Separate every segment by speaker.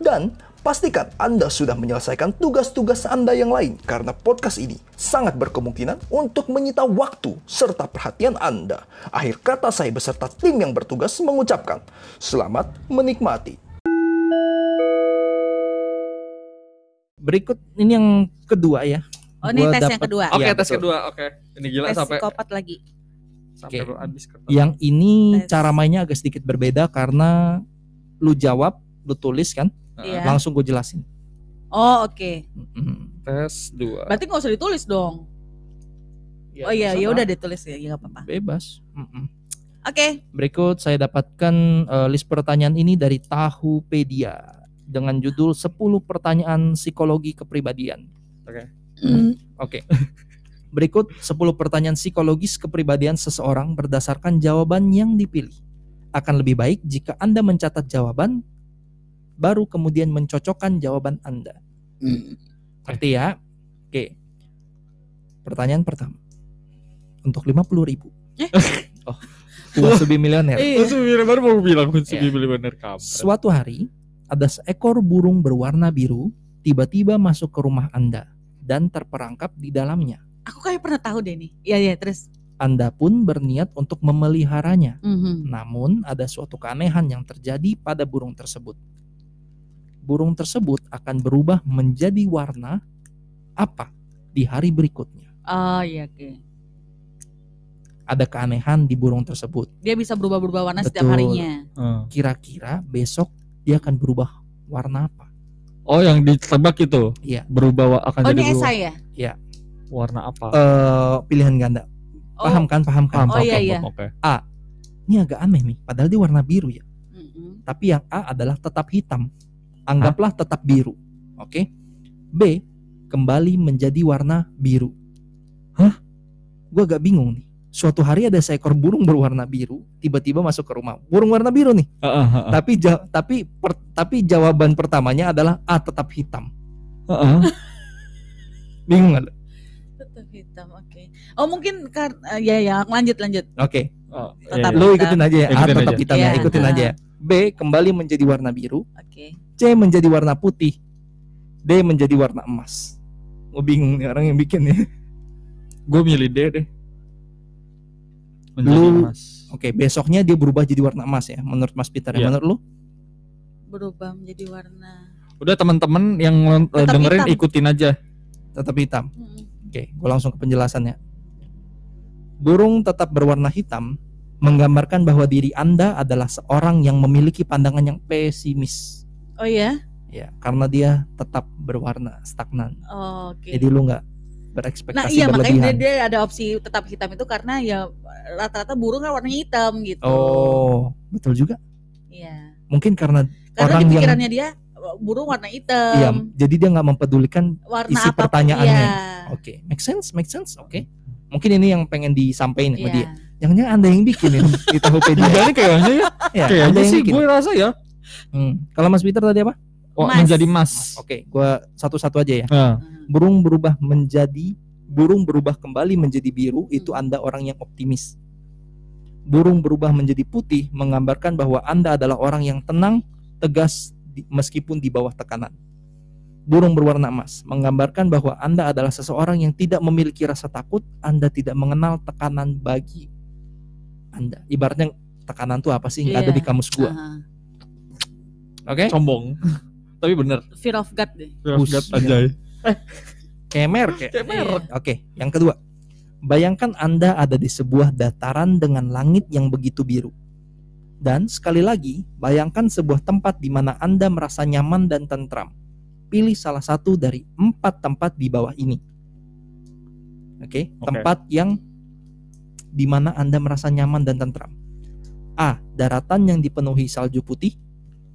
Speaker 1: dan pastikan Anda sudah menyelesaikan tugas-tugas Anda yang lain karena podcast ini sangat berkemungkinan untuk menyita waktu serta perhatian Anda. Akhir kata saya beserta tim yang bertugas mengucapkan selamat menikmati.
Speaker 2: Berikut ini yang kedua ya.
Speaker 3: Oh, ini
Speaker 2: Gua
Speaker 3: tes yang kedua.
Speaker 4: Oke,
Speaker 2: Iya,
Speaker 4: tes
Speaker 2: betul.
Speaker 4: kedua. Oke. Ini gila
Speaker 3: tes
Speaker 4: sampai
Speaker 3: psikopat lagi.
Speaker 4: sampai habis kertas.
Speaker 2: Yang ini
Speaker 3: Tes.
Speaker 2: cara mainnya agak sedikit berbeda karena lu jawab, lu tulis kan,
Speaker 3: Iya.
Speaker 2: langsung gue jelasin.
Speaker 3: Oh, oke.
Speaker 2: Mm-mm.
Speaker 4: Tes dua.
Speaker 3: Berarti nggak usah ditulis dong.
Speaker 2: Ya,
Speaker 3: oh iya, ya udah ditulis ya, ya nggak apa-apa.
Speaker 2: Bebas. Mm-mm.
Speaker 3: Oke.
Speaker 2: Berikut saya dapatkan eh, list pertanyaan ini dari Tahupedia dengan judul 10 pertanyaan psikologi kepribadian. Oke. Berikut 10 pertanyaan psikologis kepribadian seseorang berdasarkan jawaban yang dipilih. Akan lebih baik jika Anda mencatat jawaban baru kemudian mencocokkan jawaban Anda. Ngerti ya? Oke. Pertanyaan pertama. Untuk 50 ribu.
Speaker 3: Eh?
Speaker 2: oh, lebih milioner.
Speaker 3: Iya.
Speaker 4: Terus Mira baru mau bilang kunci
Speaker 2: Iya.
Speaker 4: bener kampret.
Speaker 2: Suatu hari, ada seekor burung berwarna biru tiba-tiba masuk ke rumah Anda dan terperangkap di dalamnya.
Speaker 3: Aku kayak pernah tahu deh nih. Iya, iya, terus.
Speaker 2: Anda pun berniat untuk memeliharanya.
Speaker 3: Mhm.
Speaker 2: Namun ada suatu keanehan yang terjadi pada burung tersebut. Burung tersebut akan berubah menjadi warna apa di hari berikutnya.
Speaker 3: Oh, iya, oke.
Speaker 2: Ada keanehan di burung tersebut.
Speaker 3: Dia bisa berubah-berubah warna setiap
Speaker 2: Betul.
Speaker 3: harinya.
Speaker 4: Hmm.
Speaker 2: Kira-kira besok dia akan berubah warna apa?
Speaker 4: Oh, yang ditebak itu.
Speaker 2: Iya.
Speaker 4: Berubah akan
Speaker 3: Oh,
Speaker 4: jadi
Speaker 3: ini
Speaker 4: berubah.
Speaker 3: esai ya?
Speaker 4: warna apa?
Speaker 2: Eh, pilihan ganda.
Speaker 3: Oh.
Speaker 2: Paham kan? Paham kan?
Speaker 3: Oh, iya, iya.
Speaker 4: Oke.
Speaker 2: Ini agak aneh nih. Padahal dia warna biru ya.
Speaker 3: Mhm.
Speaker 2: tapi yang A adalah tetap hitam. Anggaplah tetap biru. Oke. B kembali menjadi warna biru. Hah? Gua agak bingung nih. Suatu hari ada seekor burung berwarna biru tiba-tiba masuk ke rumah. Burung warna biru nih.
Speaker 4: Heeh, heeh.
Speaker 2: Tapi ja- tapi per- tapi jawaban pertamanya adalah A tetap hitam.
Speaker 4: Heeh.
Speaker 2: Bingung nggak? lu?
Speaker 3: Tetap hitam, oke. Oh, mungkin kan ya ya, lanjut lanjut.
Speaker 2: Oke.
Speaker 4: Oh,
Speaker 3: Tetap
Speaker 4: iya,
Speaker 2: Lu
Speaker 4: iya.
Speaker 2: ikutin aja ya. A
Speaker 4: Ikutin
Speaker 2: tetap
Speaker 4: aja.
Speaker 2: hitam ya.
Speaker 3: Iya.
Speaker 2: Ikutin aja ya. B kembali menjadi warna biru.
Speaker 3: Oke.
Speaker 2: C menjadi warna putih. D menjadi warna emas. Gue bingung nih orang yang bikin ya.
Speaker 4: Gue milih D deh. Menjadi
Speaker 2: Lu-
Speaker 4: emas.
Speaker 2: Oke, besoknya dia berubah jadi warna emas ya, menurut Mas Peter. ya.
Speaker 4: Iya.
Speaker 2: Menurut lu?
Speaker 3: Berubah menjadi warna.
Speaker 4: Udah teman-teman yang
Speaker 3: Tetap
Speaker 4: dengerin
Speaker 3: hitam.
Speaker 4: ikutin aja.
Speaker 2: Tetap hitam.
Speaker 3: Mhm.
Speaker 2: Oke, gue langsung ke penjelasannya. Burung tetap berwarna hitam menggambarkan bahwa diri Anda adalah seorang yang memiliki pandangan yang pesimis.
Speaker 3: Oh ya?
Speaker 2: Ya, karena dia tetap berwarna stagnan.
Speaker 3: Oh, Oke.
Speaker 2: Jadi lu nggak
Speaker 3: Nah
Speaker 2: berekspektasi
Speaker 3: iya makanya
Speaker 2: berlebihan.
Speaker 3: dia, dia ada opsi tetap hitam itu karena ya rata-rata burung kan warnanya hitam gitu.
Speaker 2: Oh, betul juga.
Speaker 3: Iya.
Speaker 2: Mungkin karena
Speaker 3: Karena
Speaker 2: Orang
Speaker 3: di
Speaker 2: yang-
Speaker 3: pikirannya dia burung warna hitam.
Speaker 2: iya, jadi dia nggak mempedulikan
Speaker 3: warna
Speaker 2: isi
Speaker 3: apa pun,
Speaker 2: pertanyaannya.
Speaker 3: iya.
Speaker 2: Oke, make sense, make sense. Oke. Mungkin ini yang pengen disampaikan sama
Speaker 3: Iya.
Speaker 2: dia. Jangan-jangan Anda yang bikin ini di Tokopedia.
Speaker 4: Jadi kayaknya ya,
Speaker 2: ya,
Speaker 4: kayaknya
Speaker 2: Anda yang
Speaker 4: sih
Speaker 2: bikin.
Speaker 4: gue rasa ya.
Speaker 2: Hmm. Kalau Mas Peter tadi apa?
Speaker 4: Oh,
Speaker 3: Emas.
Speaker 4: menjadi emas.
Speaker 2: Oke, gua satu-satu aja ya.
Speaker 3: Hmm.
Speaker 2: Burung berubah menjadi burung berubah kembali menjadi biru itu
Speaker 3: Hmm.
Speaker 2: Anda orang yang optimis. Burung berubah menjadi putih menggambarkan bahwa Anda adalah orang yang tenang, tegas di- meskipun di bawah tekanan. Burung berwarna emas menggambarkan bahwa Anda adalah seseorang yang tidak memiliki rasa takut, Anda tidak mengenal tekanan bagi Anda. Ibaratnya tekanan tuh apa sih? Nggak ada
Speaker 3: Iya.
Speaker 2: di kamus gua.
Speaker 3: Aha.
Speaker 2: Oke?
Speaker 4: sombong. Tapi bener.
Speaker 3: Fear of God deh.
Speaker 2: Bus.
Speaker 4: Gat aja.
Speaker 2: Kemer kayak.
Speaker 4: Kayak merek.
Speaker 2: Oke, yang kedua. Bayangkan Anda ada di sebuah dataran dengan langit yang begitu biru. Dan sekali lagi, bayangkan sebuah tempat di mana Anda merasa nyaman dan tentram. Pilih salah satu dari empat tempat di bawah ini. Oke,
Speaker 4: Oke.
Speaker 2: tempat yang di mana Anda merasa nyaman dan tentram. A. Daratan yang dipenuhi salju putih.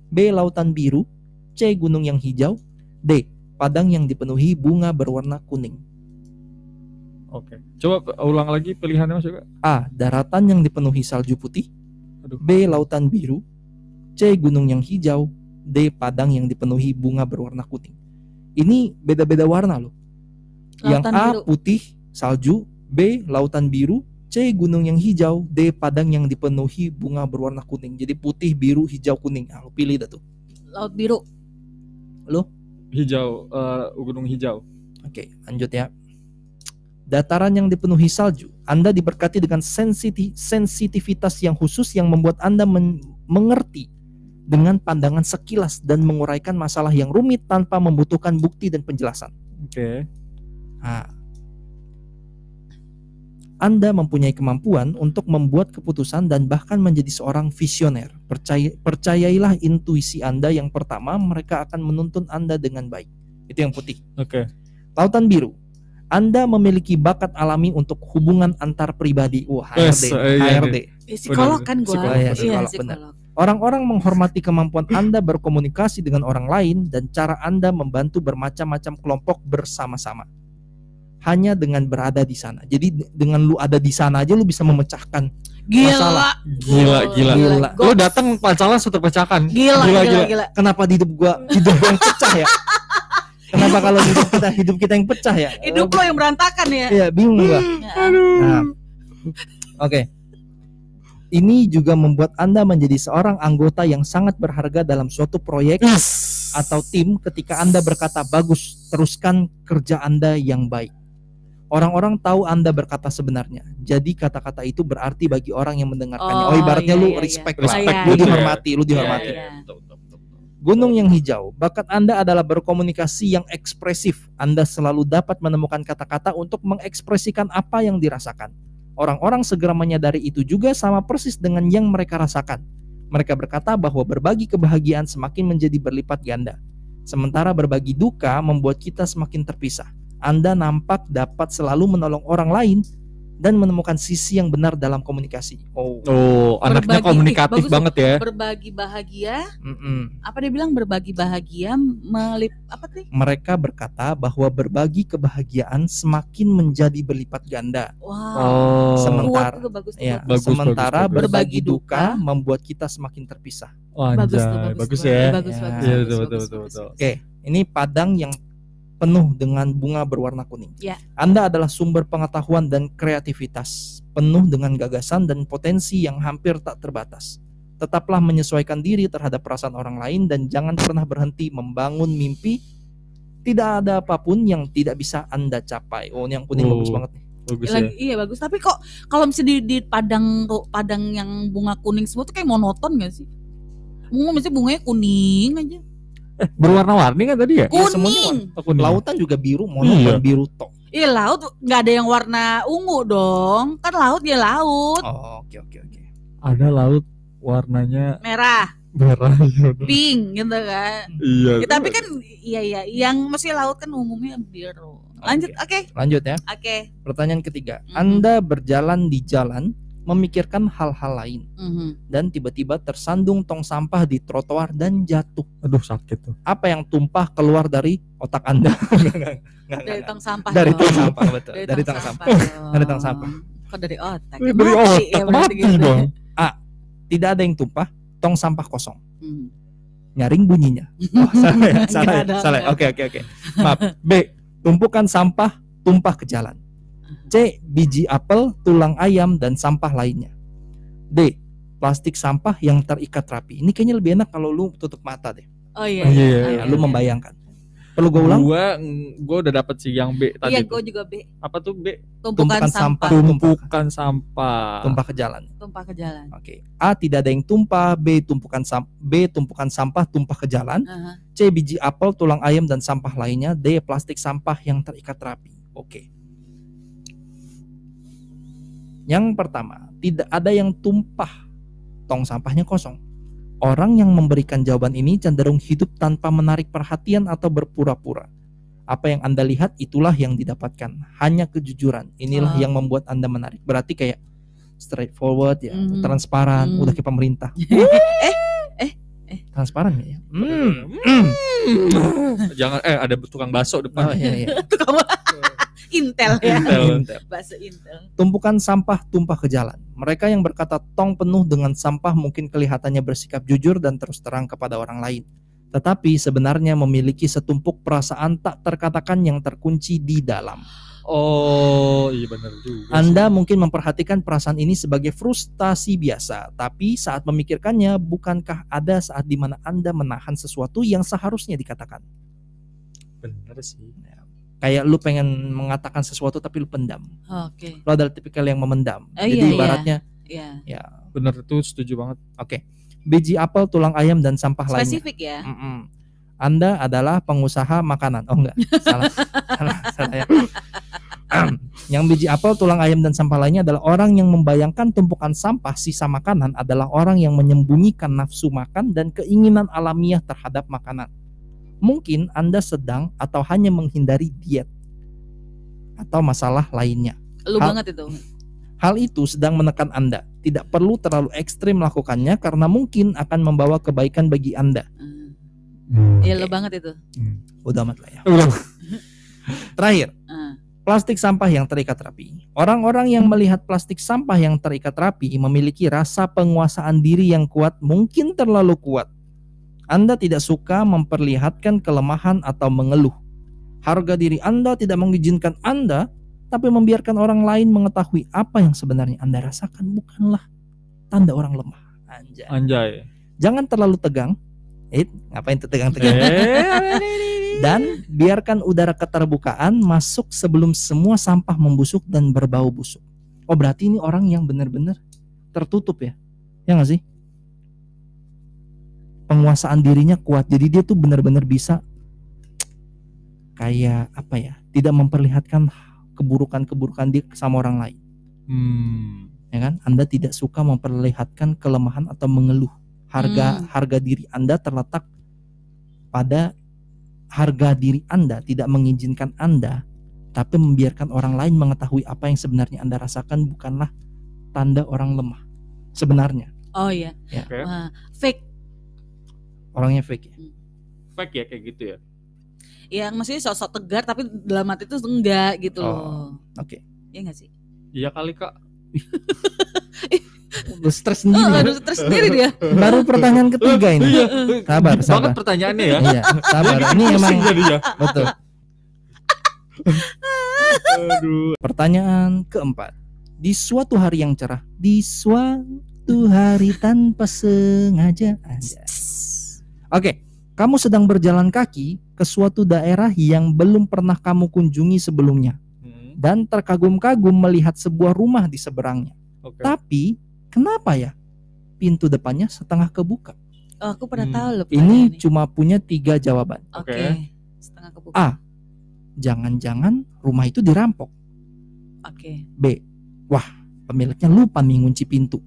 Speaker 2: B. Lautan biru. C. Gunung yang hijau. D. Padang yang dipenuhi bunga berwarna kuning.
Speaker 4: Oke. Coba ulang lagi pilihannya Mas Yoga.
Speaker 2: A. Daratan yang dipenuhi salju putih.
Speaker 4: Aduh.
Speaker 2: B. Lautan biru. C. Gunung yang hijau. D. Padang yang dipenuhi bunga berwarna kuning. Ini beda-beda warna loh. yang
Speaker 3: Lautan
Speaker 2: A
Speaker 3: biru.
Speaker 2: putih salju, B lautan biru, C gunung yang hijau, D padang yang dipenuhi bunga berwarna kuning. Jadi putih, biru, hijau, kuning. Ah, lo pilih dah tuh.
Speaker 3: Laut biru.
Speaker 4: Hijau, eh, gunung hijau.
Speaker 2: Oke, lanjut ya. Dataran yang dipenuhi salju, Anda diberkati dengan sensiti- sensitivitas yang khusus yang membuat Anda men- mengerti dengan pandangan sekilas dan menguraikan masalah yang rumit tanpa membutuhkan bukti dan penjelasan.
Speaker 4: Oke.
Speaker 2: Nah, Anda mempunyai kemampuan untuk membuat keputusan dan bahkan menjadi seorang visioner. Percaya, percayailah intuisi Anda yang pertama, mereka akan menuntun Anda dengan baik. Itu yang putih.
Speaker 4: Oke.
Speaker 2: Lautan biru. Anda memiliki bakat alami untuk hubungan antar pribadi. Wah,
Speaker 4: Yes,
Speaker 2: HRD.
Speaker 4: eh, iya,
Speaker 2: HRD.
Speaker 3: Eh, psikolog kan gua.
Speaker 2: Psikolog, iya,
Speaker 3: Iya,
Speaker 2: psikolog,
Speaker 3: psikolog.
Speaker 2: Orang-orang menghormati kemampuan Anda berkomunikasi dengan orang lain dan cara Anda membantu bermacam-macam kelompok bersama-sama. Hanya dengan berada di sana. Jadi de- dengan lu ada di sana aja lu bisa memecahkan.
Speaker 3: Gila.
Speaker 2: Masalah.
Speaker 4: Gila, gila.
Speaker 2: Gila.
Speaker 4: Lu datang masalah sudah pecahkan.
Speaker 3: Gila, gila, gila.
Speaker 4: gila.
Speaker 2: Kenapa di hidup gua hidup yang pecah ya? Kenapa kalau hidup kita hidup kita yang pecah ya?
Speaker 3: Hidup lo yang berantakan ya.
Speaker 2: Iya, bingung gua.
Speaker 3: Ya.
Speaker 2: Nah, oke. Ini juga membuat Anda menjadi seorang anggota yang sangat berharga dalam suatu proyek
Speaker 4: Yes.
Speaker 2: atau tim ketika Anda berkata bagus, teruskan kerja Anda yang baik. Orang-orang tahu Anda berkata sebenarnya. Jadi kata-kata itu berarti bagi orang yang mendengarkannya. Oh,
Speaker 3: Oh,
Speaker 2: ibaratnya
Speaker 3: iya,
Speaker 2: lu
Speaker 3: iya,
Speaker 2: respect
Speaker 3: iya.
Speaker 2: lah.
Speaker 3: Respect
Speaker 2: lu
Speaker 3: gitu ya.
Speaker 2: dihormati, lu dihormati.
Speaker 3: Iya, iya.
Speaker 2: Gunung yang hijau, bakat Anda adalah berkomunikasi yang ekspresif. Anda selalu dapat menemukan kata-kata untuk mengekspresikan apa yang dirasakan. Orang-orang segera menyadari itu juga sama persis dengan yang mereka rasakan. Mereka berkata bahwa berbagi kebahagiaan semakin menjadi berlipat ganda. Sementara berbagi duka membuat kita semakin terpisah. Anda nampak dapat selalu menolong orang lain dan menemukan sisi yang benar dalam komunikasi. Oh,
Speaker 4: Oh, anaknya
Speaker 3: Berbagi-
Speaker 4: komunikatif
Speaker 3: bagus,
Speaker 4: banget ya.
Speaker 3: Berbagi bahagia,
Speaker 2: mm-mm.
Speaker 3: apa dia bilang berbagi bahagia melip apa sih?
Speaker 2: mereka berkata bahwa berbagi kebahagiaan semakin menjadi berlipat ganda.
Speaker 3: Wow.
Speaker 4: Oh.
Speaker 2: Sementara-
Speaker 3: Kuat bagus
Speaker 2: Ya,
Speaker 3: bagus.
Speaker 4: Bagus,
Speaker 2: sementara
Speaker 4: bagus, bagus.
Speaker 2: berbagi
Speaker 3: Berbagi
Speaker 2: duka membuat kita semakin terpisah.
Speaker 4: Oh,
Speaker 3: Bagus tuh,
Speaker 4: bagus,
Speaker 3: bagus,
Speaker 4: ya.
Speaker 3: bagus,
Speaker 2: Ya.
Speaker 3: bagus,
Speaker 4: Iya,
Speaker 3: bagus,
Speaker 4: betul,
Speaker 3: bagus,
Speaker 4: betul,
Speaker 3: bagus,
Speaker 4: betul.
Speaker 3: bagus.
Speaker 2: Oke, ini padang yang penuh dengan bunga berwarna kuning.
Speaker 3: Ya.
Speaker 2: Anda adalah sumber pengetahuan dan kreativitas, penuh dengan gagasan dan potensi yang hampir tak terbatas. Tetaplah menyesuaikan diri terhadap perasaan orang lain dan jangan pernah berhenti membangun mimpi. Tidak ada apa pun yang tidak bisa Anda capai. Oh, ini yang kuning
Speaker 4: Oh.
Speaker 2: bagus banget nih.
Speaker 4: Bagus ya.
Speaker 3: Lagi, iya bagus, tapi kok kalau misalnya di, di padang padang yang bunga kuning semua tuh kayak monoton gak sih? Bunga misalnya bunganya kuning aja.
Speaker 4: Berwarna-warni kan tadi ya?
Speaker 2: Iya, semuanya
Speaker 3: Kuning.
Speaker 4: Oh, kuning.
Speaker 2: Lautan juga biru, monoton
Speaker 4: Iya.
Speaker 2: biru tok.
Speaker 3: Iya laut nggak ada yang warna ungu dong. Kan laut ya laut.
Speaker 2: Oh, oke oke oke.
Speaker 4: Ada laut warnanya
Speaker 3: Merah,
Speaker 4: merah ya.
Speaker 3: pink gitu kan.
Speaker 4: Iya.
Speaker 3: Ya, tapi kan iya iya yang masih laut kan umumnya biru. Lanjut, oke.
Speaker 2: Lanjut ya.
Speaker 3: Oke.
Speaker 2: Pertanyaan ketiga. Anda berjalan di jalan memikirkan hal-hal lain
Speaker 3: Mhm.
Speaker 2: dan tiba-tiba tersandung tong sampah di trotoar dan jatuh.
Speaker 4: aduh sakit tuh.
Speaker 2: Apa yang tumpah keluar dari otak Anda? Nggak, nggak, nggak,
Speaker 3: Dari tong sampah.
Speaker 2: Dari tong sampah betul. Dari tong sampah. Dari tong sampah.
Speaker 3: Kok dari otak?
Speaker 4: Dari
Speaker 3: mati,
Speaker 4: otak,
Speaker 3: ya,
Speaker 4: mati
Speaker 3: gitu.
Speaker 4: dong.
Speaker 2: Tidak ada yang tumpah, tong sampah kosong.
Speaker 3: Hmm.
Speaker 2: Nyaring bunyinya. Oh, salah ya, salah. ya, salah. ya. Oke oke oke. Maaf. B. Tumpukan sampah tumpah ke jalan. C. Biji apel, tulang ayam dan sampah lainnya. D. Plastik sampah yang terikat rapi. Ini kayaknya lebih enak kalau lu tutup mata deh.
Speaker 3: Oh iya.
Speaker 4: Iya,
Speaker 3: iya,
Speaker 4: iya,
Speaker 3: iya,
Speaker 2: Ya, lu
Speaker 3: iya.
Speaker 2: membayangkan. Perlu gue ulang?
Speaker 4: Gua gua udah dapet sih yang B tadi.
Speaker 3: Iya, gue juga B.
Speaker 4: Apa tuh B?
Speaker 3: Tumpukan,
Speaker 2: Tumpukan
Speaker 3: sampah.
Speaker 2: sampah.
Speaker 4: Tumpukan sampah.
Speaker 2: Tumpah ke jalan.
Speaker 3: Tumpah ke jalan.
Speaker 2: Oke. A. Tidak ada yang tumpah. B. Tumpukan sam B. Tumpukan sampah tumpah ke jalan.
Speaker 3: Aha.
Speaker 2: C. Biji apel, tulang ayam dan sampah lainnya. D. Plastik sampah yang terikat rapi. Oke. Yang pertama, tidak ada yang tumpah. Tong sampahnya kosong. Orang yang memberikan jawaban ini cenderung hidup tanpa menarik perhatian atau berpura-pura. Apa yang Anda lihat itulah yang didapatkan. Hanya kejujuran. Inilah
Speaker 3: Oh.
Speaker 2: yang membuat Anda menarik. Berarti kayak straightforward ya,
Speaker 3: Mhm.
Speaker 2: transparan,
Speaker 3: Mhm.
Speaker 2: udah kayak pemerintah.
Speaker 3: eh, eh, eh.
Speaker 2: Transparan nggak ya? Hmm.
Speaker 4: Hmm. Jangan eh ada tukang bakso
Speaker 2: Oh
Speaker 4: depan.
Speaker 2: iya iya.
Speaker 3: Kamu Intel ya.
Speaker 4: Intel.
Speaker 3: Bahasa Intel.
Speaker 2: Tumpukan sampah tumpah ke jalan. Mereka yang berkata tong penuh dengan sampah mungkin kelihatannya bersikap jujur dan terus terang kepada orang lain. Tetapi sebenarnya memiliki setumpuk perasaan tak terkatakan yang terkunci di dalam.
Speaker 4: Oh, iya benar juga.
Speaker 2: Anda
Speaker 4: sih.
Speaker 2: mungkin memperhatikan perasaan ini sebagai frustasi biasa, tapi saat memikirkannya, bukankah ada saat di mana Anda menahan sesuatu yang seharusnya dikatakan?
Speaker 4: benar sih.
Speaker 2: Kayak lu pengen mengatakan sesuatu tapi lu pendam.
Speaker 3: Oke.
Speaker 2: Lu adalah tipikal yang memendam.
Speaker 3: Oh,
Speaker 2: Jadi
Speaker 3: iya, iya.
Speaker 2: ibaratnya
Speaker 3: Iya.
Speaker 2: ya
Speaker 4: Benar itu setuju banget.
Speaker 2: biji apel, tulang ayam dan sampah lainnya.
Speaker 3: Spesifik ya.
Speaker 2: Mm-mm. Anda adalah pengusaha makanan. Oh enggak, salah, salah, salah ya. yang biji apel, tulang ayam dan sampah lainnya adalah orang yang membayangkan tumpukan sampah sisa makanan adalah orang yang menyembunyikan nafsu makan dan keinginan alamiah terhadap makanan. Mungkin Anda sedang atau hanya menghindari diet atau masalah lainnya.
Speaker 3: Lu
Speaker 2: Hal-
Speaker 3: banget itu.
Speaker 2: Hal itu sedang menekan Anda. Tidak perlu terlalu ekstrim melakukannya karena mungkin akan membawa kebaikan bagi Anda.
Speaker 3: Hmm. Iya lu banget itu.
Speaker 2: Udah amat lah ya. Terakhir,
Speaker 3: Ah.
Speaker 2: plastik sampah yang terikat rapi. Orang-orang yang melihat plastik sampah yang terikat rapi memiliki rasa penguasaan diri yang kuat, mungkin terlalu kuat. Anda tidak suka memperlihatkan kelemahan atau mengeluh. Harga diri Anda tidak mengizinkan Anda, tapi membiarkan orang lain mengetahui apa yang sebenarnya Anda rasakan bukanlah tanda orang lemah. Anjay.
Speaker 4: Anjay.
Speaker 2: Jangan terlalu tegang. Eh, ngapain tuh tegang-tegang?
Speaker 4: Eh,
Speaker 2: dan biarkan udara keterbukaan masuk sebelum semua sampah membusuk dan berbau busuk. Oh berarti ini orang yang benar-benar tertutup ya? Ya nggak sih? Penguasaan dirinya kuat, jadi dia tuh benar-benar bisa kayak apa ya? Tidak memperlihatkan keburukan-keburukan dia sama orang lain,
Speaker 4: Hmm.
Speaker 2: ya kan? Anda tidak suka memperlihatkan kelemahan atau mengeluh. Harga
Speaker 3: Hmm.
Speaker 2: harga diri Anda terletak pada harga diri Anda tidak mengizinkan Anda tapi membiarkan orang lain mengetahui apa yang sebenarnya Anda rasakan bukanlah tanda orang lemah. Sebenarnya
Speaker 3: Oh iya.
Speaker 2: Ya.
Speaker 4: Oke.
Speaker 3: Wah, fake.
Speaker 2: Orangnya fake ya.
Speaker 4: Fake ya kayak gitu ya.
Speaker 3: Yang maksudnya sosok tegar tapi dalam hati itu enggak gitu
Speaker 2: Oh,
Speaker 3: loh.
Speaker 2: Oke.
Speaker 3: Iya enggak sih?
Speaker 4: Iya kali Kak.
Speaker 2: Udah stres
Speaker 3: Oh,
Speaker 2: sendiri.
Speaker 3: aduh, terus sendiri dia.
Speaker 2: Baru pertanyaan ketiga ini.
Speaker 4: Iya.
Speaker 2: Sabar, sabar.
Speaker 4: banget pertanyaannya ya.
Speaker 2: Iya, sabar. Ini emang
Speaker 4: jadinya.
Speaker 2: betul.
Speaker 4: Aduh.
Speaker 2: Pertanyaan keempat. Di suatu hari yang cerah, di suatu hari tanpa sengaja. Anjay. Oke, kamu sedang berjalan kaki ke suatu daerah yang belum pernah kamu kunjungi sebelumnya
Speaker 4: Hmm,
Speaker 2: dan terkagum-kagum melihat sebuah rumah di seberangnya.
Speaker 4: Oke.
Speaker 2: Tapi kenapa ya pintu depannya setengah kebuka?
Speaker 3: Oh, aku pernah
Speaker 4: Hmm.
Speaker 3: tahu loh.
Speaker 2: Ini cuma punya tiga jawaban.
Speaker 3: Oke.
Speaker 4: Oke.
Speaker 3: Setengah kebuka.
Speaker 2: A. Jangan-jangan rumah itu dirampok.
Speaker 3: Oke.
Speaker 2: B. Wah, pemiliknya lupa mengunci pintu.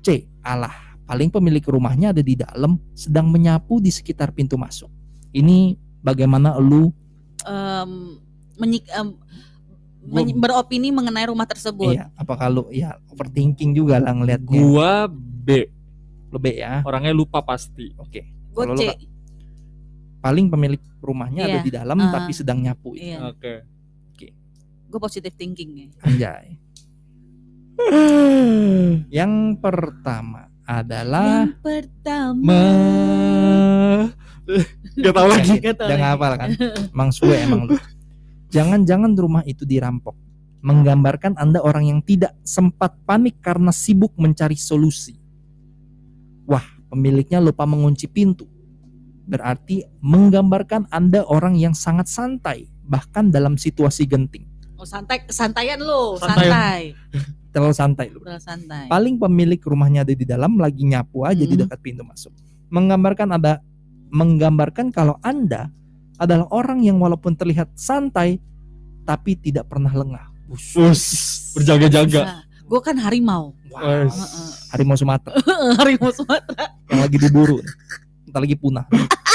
Speaker 2: C. Alah, paling pemilik rumahnya ada di dalam sedang menyapu di sekitar pintu masuk. Ini bagaimana lu
Speaker 3: Em, menyik-
Speaker 4: Gua-
Speaker 3: menyi- beropini mengenai rumah tersebut.
Speaker 2: iya, apakah lu ya overthinking juga lah ngelihatnya.
Speaker 4: Gua B.
Speaker 2: Lu B ya.
Speaker 4: Orangnya lupa pasti.
Speaker 2: Oke.
Speaker 3: Gue
Speaker 2: Kalau lu,
Speaker 3: C.
Speaker 2: Paling pemilik rumahnya ada
Speaker 3: Iya,
Speaker 2: di dalam
Speaker 3: ah,
Speaker 2: tapi sedang nyapu.
Speaker 3: Iya.
Speaker 4: Oke.
Speaker 3: Gue positive thinking ya.
Speaker 2: Anjay. Yang pertama adalah
Speaker 3: Yang pertama.
Speaker 4: Ma. Gak tau lagi.
Speaker 3: Gak tau
Speaker 2: Jangan hafal kan? Emang suwe emang lu. Jangan-jangan rumah itu dirampok. Menggambarkan Anda orang yang tidak sempat panik karena sibuk mencari solusi. Wah, pemiliknya lupa mengunci pintu. Berarti menggambarkan Anda orang yang sangat santai, bahkan dalam situasi genting.
Speaker 3: Oh santai, kesantaian lo,
Speaker 4: Santai.
Speaker 3: santai.
Speaker 2: Terlalu santai lu.
Speaker 3: Udah santai.
Speaker 2: Paling pemilik rumahnya ada di dalam lagi nyapu aja di
Speaker 3: Hmm.
Speaker 2: dekat pintu masuk. Menggambarkan ada menggambarkan kalau Anda adalah orang yang walaupun terlihat santai tapi tidak pernah lengah.
Speaker 4: Us, berjaga-jaga.
Speaker 3: Gue kan harimau.
Speaker 2: Wow. Harimau Sumatera
Speaker 3: harimau Sumatera.
Speaker 2: yang lagi diburu. Entar lagi punah.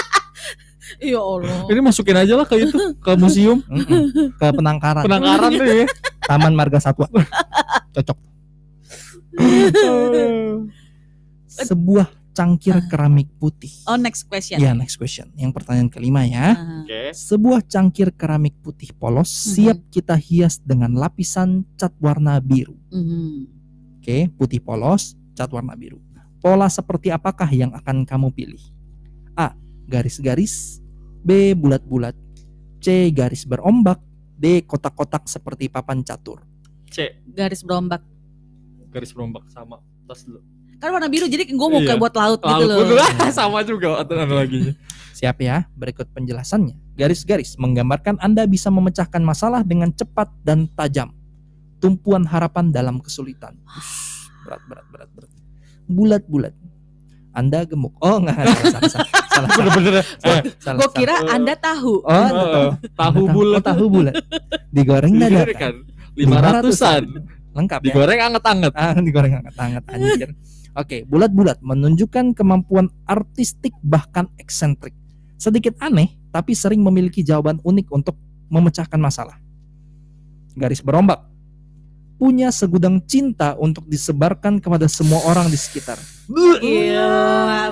Speaker 3: Ya Allah.
Speaker 4: Ini masukin aja lah ke itu, ke museum
Speaker 2: Mm-mm. Ke penangkaran.
Speaker 4: penangkaran tuh ya.
Speaker 2: Taman Marga Satwa. Cocok. Sebuah cangkir keramik putih.
Speaker 3: Oh next question.
Speaker 2: Ya, next question. Yang pertanyaan kelima ya.
Speaker 3: Ah.
Speaker 4: Oke.
Speaker 2: Sebuah cangkir keramik putih polos
Speaker 3: Mhm.
Speaker 2: siap kita hias dengan lapisan cat warna biru.
Speaker 3: Mhm.
Speaker 2: Oke, putih polos, cat warna biru. Pola seperti apakah yang akan kamu pilih? A. Garis-garis B. Bulat-bulat C. Garis berombak D. Kotak-kotak seperti papan catur
Speaker 4: C.
Speaker 3: Garis berombak.
Speaker 4: Garis berombak sama. Tas dulu.
Speaker 3: Kan warna biru jadi gue mau
Speaker 4: Iya.
Speaker 3: kayak buat laut, gitu
Speaker 4: Laut
Speaker 3: loh.
Speaker 4: betul. sama juga analoginya.
Speaker 2: Siap ya, berikut penjelasannya. Garis-garis menggambarkan Anda bisa memecahkan masalah dengan cepat dan tajam. Tumpuan harapan dalam kesulitan. Berat, berat, berat, berat. Bulat-bulat. Anda gemuk. Oh, enggak, salah, salah, salah, salah, salah,
Speaker 4: Bener-bener. Eh,
Speaker 2: salah, salah.
Speaker 3: Gue kira Anda tahu.
Speaker 2: Oh,
Speaker 4: eh,
Speaker 2: tahu.
Speaker 4: tahu bulat.
Speaker 2: Oh, tahu bulat. Digoreng dadakan.
Speaker 4: kan. Lima ratusan.
Speaker 2: Lengkap ya.
Speaker 4: Digoreng anget-anget.
Speaker 2: Ah, digoreng hangat-hangat anjir. Oke, bulat-bulat menunjukkan kemampuan artistik bahkan eksentrik. Sedikit aneh, tapi sering memiliki jawaban unik untuk memecahkan masalah. Garis berombak. Punya segudang cinta untuk disebarkan kepada semua orang di sekitar.
Speaker 3: Gila,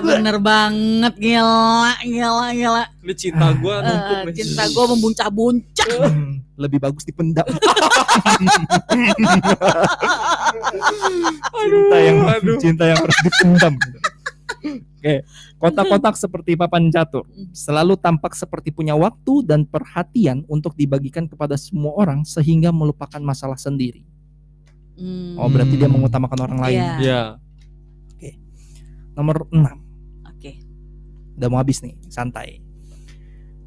Speaker 3: bener banget gila, gila, gila.
Speaker 4: Ini cinta gua numpuk
Speaker 3: Eh,
Speaker 4: nih.
Speaker 3: cinta gue membuncah-buncah.
Speaker 2: Hmm, Lebih bagus dipendam. cinta yang
Speaker 4: aduh.
Speaker 2: cinta yang harus dipendam. Oke, kotak-kotak seperti papan catur selalu tampak seperti punya waktu dan perhatian untuk dibagikan kepada semua orang sehingga melupakan masalah sendiri.
Speaker 3: Hmm,
Speaker 2: Oh, berarti dia
Speaker 4: Hmm.
Speaker 2: mengutamakan orang lain.
Speaker 3: Iya.
Speaker 4: Iya.
Speaker 2: Nomor 6.
Speaker 3: Oke.
Speaker 2: Udah mau habis nih, santai.